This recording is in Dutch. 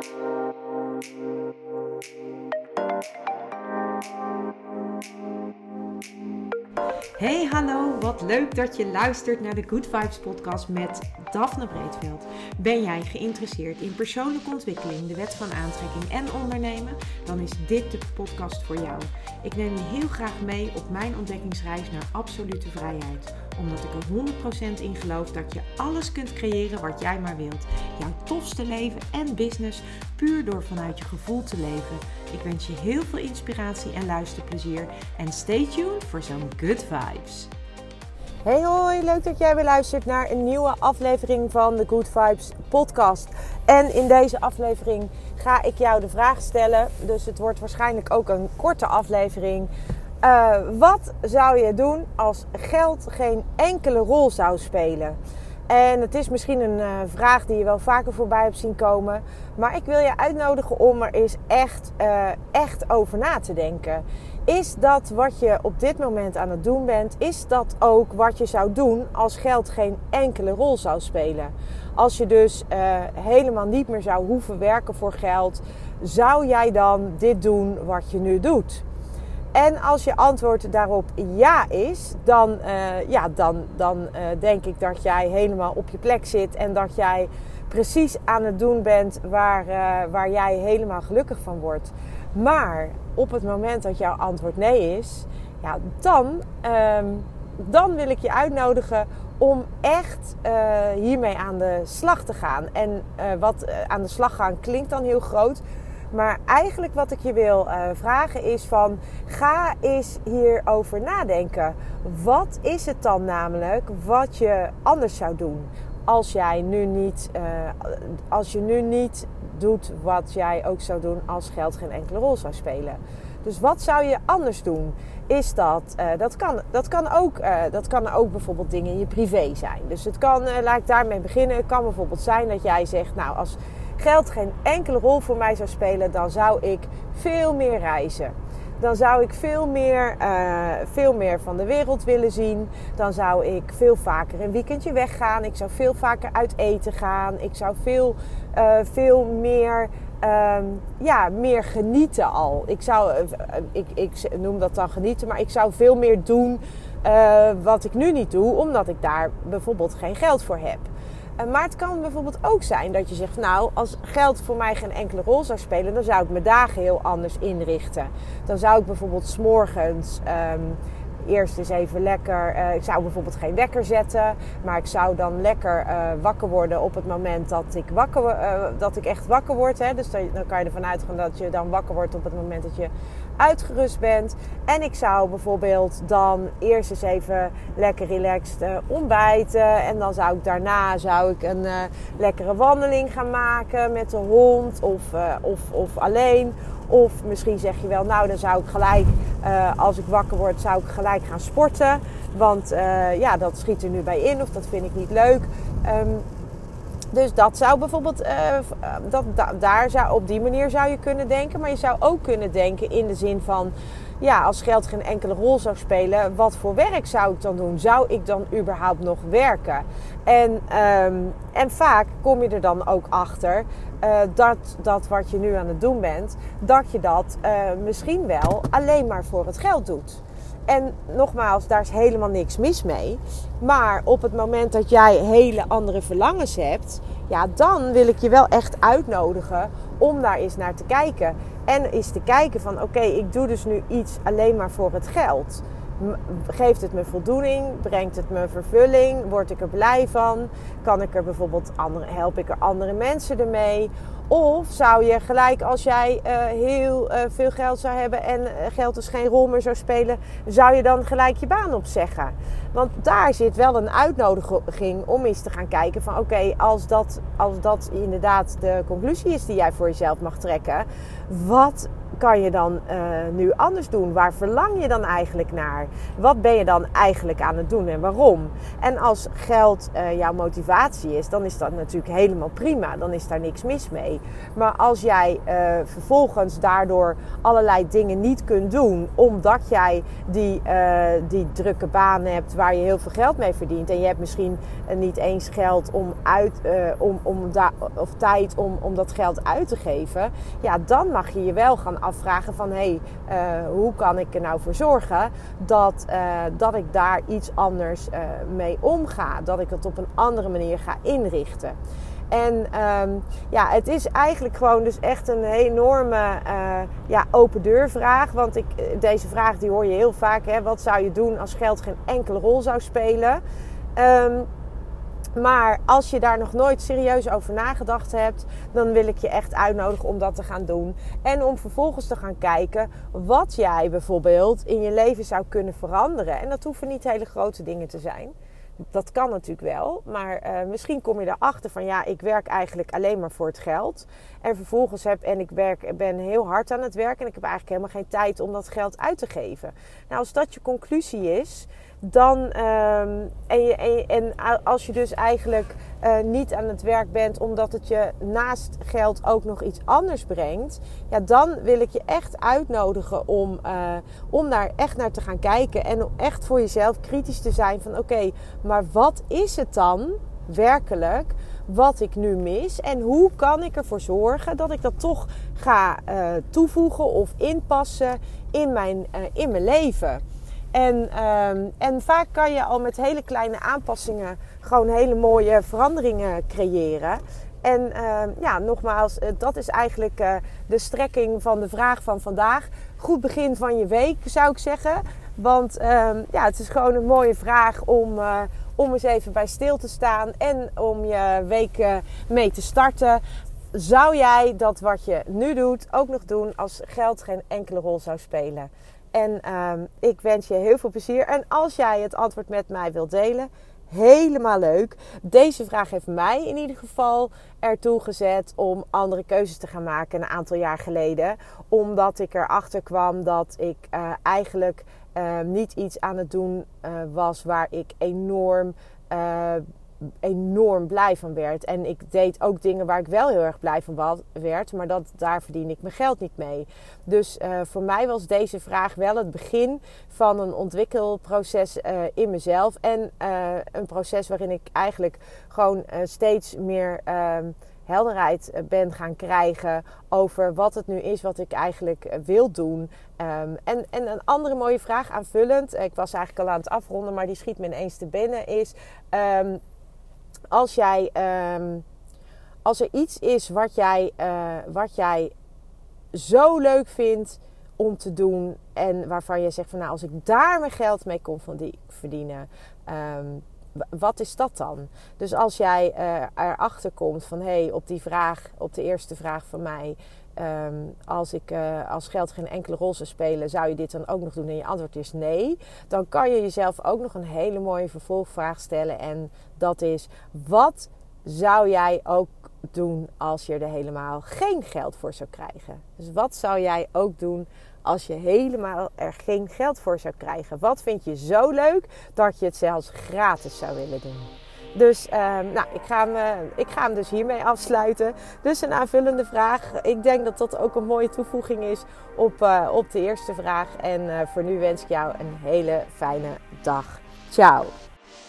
Thank you. Hey hallo, wat leuk dat je luistert naar de Good Vibes podcast met Daphne Breedveld. Ben jij geïnteresseerd in persoonlijke ontwikkeling, de wet van aantrekking en ondernemen? Dan is dit de podcast voor jou. Ik neem je heel graag mee op mijn ontdekkingsreis naar absolute vrijheid. Omdat ik er 100% in geloof dat je alles kunt creëren wat jij maar wilt. Jouw tofste leven en business puur door vanuit je gevoel te leven. Ik wens je heel veel inspiratie en luisterplezier. En stay tuned voor zo'n good vibes. Hey hoi, leuk dat jij weer luistert naar een nieuwe aflevering van de Good Vibes podcast. En in deze aflevering ga ik jou de vraag stellen, dus het wordt waarschijnlijk ook een korte aflevering. Uh, wat zou je doen als geld geen enkele rol zou spelen? En het is misschien een uh, vraag die je wel vaker voorbij hebt zien komen. Maar ik wil je uitnodigen om er eens echt, uh, echt over na te denken. Is dat wat je op dit moment aan het doen bent, is dat ook wat je zou doen als geld geen enkele rol zou spelen? Als je dus uh, helemaal niet meer zou hoeven werken voor geld, zou jij dan dit doen wat je nu doet? En als je antwoord daarop ja is, dan, uh, ja, dan, dan uh, denk ik dat jij helemaal op je plek zit en dat jij precies aan het doen bent waar, uh, waar jij helemaal gelukkig van wordt. Maar op het moment dat jouw antwoord nee is, ja, dan, um, dan wil ik je uitnodigen om echt hiermee aan de slag te gaan. En wat aan de slag gaan klinkt dan heel groot. Maar eigenlijk wat ik je wil uh, vragen is van ga eens hierover nadenken. Wat is het dan namelijk wat je anders zou doen als jij nu niet, uh, als je nu niet doet wat jij ook zou doen als geld geen enkele rol zou spelen? Dus wat zou je anders doen? Is dat, uh, dat, kan, dat, kan ook, dat kan ook bijvoorbeeld dingen in je privé zijn. Dus het kan, laat ik daarmee beginnen. Het kan bijvoorbeeld zijn dat jij zegt, nou als geld geen enkele rol voor mij zou spelen, dan zou ik veel meer reizen. Dan zou ik veel meer, uh, veel meer van de wereld willen zien. Dan zou ik veel vaker een weekendje weggaan. Ik zou veel vaker uit eten gaan. Ik zou veel, uh, veel meer, uh, ja, meer genieten al. Ik zou, uh, ik, ik noem dat dan genieten, maar ik zou veel meer doen wat ik nu niet doe, omdat ik daar bijvoorbeeld geen geld voor heb. Maar het kan bijvoorbeeld ook zijn dat je zegt: Nou, als geld voor mij geen enkele rol zou spelen, dan zou ik mijn dagen heel anders inrichten. Dan zou ik bijvoorbeeld s'morgens. Um, eerst eens even lekker. Uh, ik zou bijvoorbeeld geen wekker zetten, maar ik zou dan lekker uh, wakker worden op het moment dat ik, wakker, uh, dat ik echt wakker word. Hè. Dus dan, kan je ervan uitgaan dat je dan wakker wordt op het moment dat je uitgerust bent. En ik zou bijvoorbeeld dan eerst eens even lekker relaxed ontbijten. En dan zou ik daarna zou ik een lekkere wandeling gaan maken met de hond of, of, of alleen. Of misschien zeg je wel, nou dan zou ik gelijk, als ik wakker word, zou ik gelijk gaan sporten. Want ja, dat schiet er nu bij in of dat vind ik niet leuk. Um, dus dat zou bijvoorbeeld, uh, dat, da, daar zou, op die manier zou je kunnen denken. Maar je zou ook kunnen denken in de zin van, ja, als geld geen enkele rol zou spelen, wat voor werk zou ik dan doen? Zou ik dan überhaupt nog werken? En, um, en vaak kom je er dan ook achter uh, dat, dat wat je nu aan het doen bent, dat je dat uh, misschien wel alleen maar voor het geld doet. En nogmaals, daar is helemaal niks mis mee. Maar op het moment dat jij hele andere verlangens hebt, ja, dan wil ik je wel echt uitnodigen om daar eens naar te kijken. En eens te kijken van oké, ik doe dus nu iets alleen maar voor het geld. Geeft het me voldoening? Brengt het me vervulling? Word ik er blij van? Kan ik er bijvoorbeeld andere, help ik er andere mensen ermee? Of zou je gelijk als jij uh, heel uh, veel geld zou hebben en uh, geld dus geen rol meer zou spelen, zou je dan gelijk je baan opzeggen? Want daar zit wel een uitnodiging om eens te gaan kijken van oké, als, dat, als dat inderdaad de conclusie is die jij voor jezelf mag trekken, wat kan je dan uh, nu anders doen? Waar verlang je dan eigenlijk naar? Wat ben je dan eigenlijk aan het doen en waarom? En als geld uh, jouw motivatie is, dan is dat natuurlijk helemaal prima. Dan is daar niks mis mee. Maar als jij uh, vervolgens daardoor allerlei dingen niet kunt doen, omdat jij die, die drukke baan hebt waar je heel veel geld mee verdient en je hebt misschien niet eens geld om uit, om, om da of tijd om, om dat geld uit te geven, ja, dan mag je je wel gaan afvragen van hey, uh, hoe kan ik er nou voor zorgen dat, uh, dat ik daar iets anders uh, mee omga. Dat ik het op een andere manier ga inrichten. En um, ja, het is eigenlijk gewoon dus echt een enorme ja, open deur vraag. Want ik, deze vraag die hoor je heel vaak. Hè? Wat zou je doen als geld geen enkele rol zou spelen? Um, maar als je daar nog nooit serieus over nagedacht hebt, dan wil ik je echt uitnodigen om dat te gaan doen. En om vervolgens te gaan kijken wat jij bijvoorbeeld in je leven zou kunnen veranderen. En dat hoeven niet hele grote dingen te zijn. Dat kan natuurlijk wel, maar uh, misschien kom je erachter van ja, ik werk eigenlijk alleen maar voor het geld. En vervolgens heb en ik werk, ben heel hard aan het werk en ik heb eigenlijk helemaal geen tijd om dat geld uit te geven. Nou, als dat je conclusie is, dan um, en, en, als je dus eigenlijk uh, niet aan het werk bent omdat het je naast geld ook nog iets anders brengt, ja, dan wil ik je echt uitnodigen om, uh, om daar echt naar te gaan kijken en om echt voor jezelf kritisch te zijn van oké, maar wat is het dan werkelijk wat ik nu mis en hoe kan ik ervoor zorgen dat ik dat toch ga uh, toevoegen of inpassen in mijn, in mijn leven. En, um, en vaak kan je al met hele kleine aanpassingen gewoon hele mooie veranderingen creëren. En uh, ja, nogmaals, eh, dat is eigenlijk uh, de strekking van de vraag van vandaag. Goed begin van je week, zou ik zeggen. Want uh, ja, het is gewoon een mooie vraag om, uh, om eens even bij stil te staan en om je week mee te starten. Zou jij dat wat je nu doet ook nog doen als geld geen enkele rol zou spelen? En um, ik wens je heel veel plezier. En als jij het antwoord met mij wilt delen, helemaal leuk. Deze vraag heeft mij in ieder geval ertoe gezet om andere keuzes te gaan maken een aantal jaar geleden. Omdat ik erachter kwam dat ik uh, eigenlijk uh, niet iets aan het doen uh, was waar ik enorm enorm blij van werd. En ik deed ook dingen waar ik wel heel erg blij van werd, maar dat, daar verdien ik mijn geld niet mee. Dus uh, voor mij was deze vraag wel het begin van een ontwikkelproces uh, in mezelf. En uh, een proces waarin ik eigenlijk gewoon steeds meer ehm, helderheid ben gaan krijgen over wat het nu is wat ik eigenlijk wil doen. Um, en, en een andere mooie vraag aanvullend, ik was eigenlijk al aan het afronden, maar die schiet me ineens te binnen, is... Um, als jij, um, als er iets is wat jij, uh, wat jij zo leuk vindt om te doen en waarvan je zegt van nou als ik daar mijn geld mee kon verdienen, um, wat is dat dan? Dus als jij uh, erachter komt van hé, hey, op die vraag, op de eerste vraag van mij, um, als, ik, uh, als geld geen enkele rol zou spelen, zou je dit dan ook nog doen? En je antwoord is nee. Dan kan je jezelf ook nog een hele mooie vervolgvraag stellen. En dat is: wat zou jij ook doen als je er helemaal geen geld voor zou krijgen? Dus wat zou jij ook doen als je helemaal er geen geld voor zou krijgen? Wat vind je zo leuk dat je het zelfs gratis zou willen doen? Dus uh, nou, ik, ga hem, uh, ik ga hem dus hiermee afsluiten. Dus een aanvullende vraag. Ik denk dat dat ook een mooie toevoeging is op, uh, op de eerste vraag. En eh, voor nu wens ik jou een hele fijne dag. Ciao.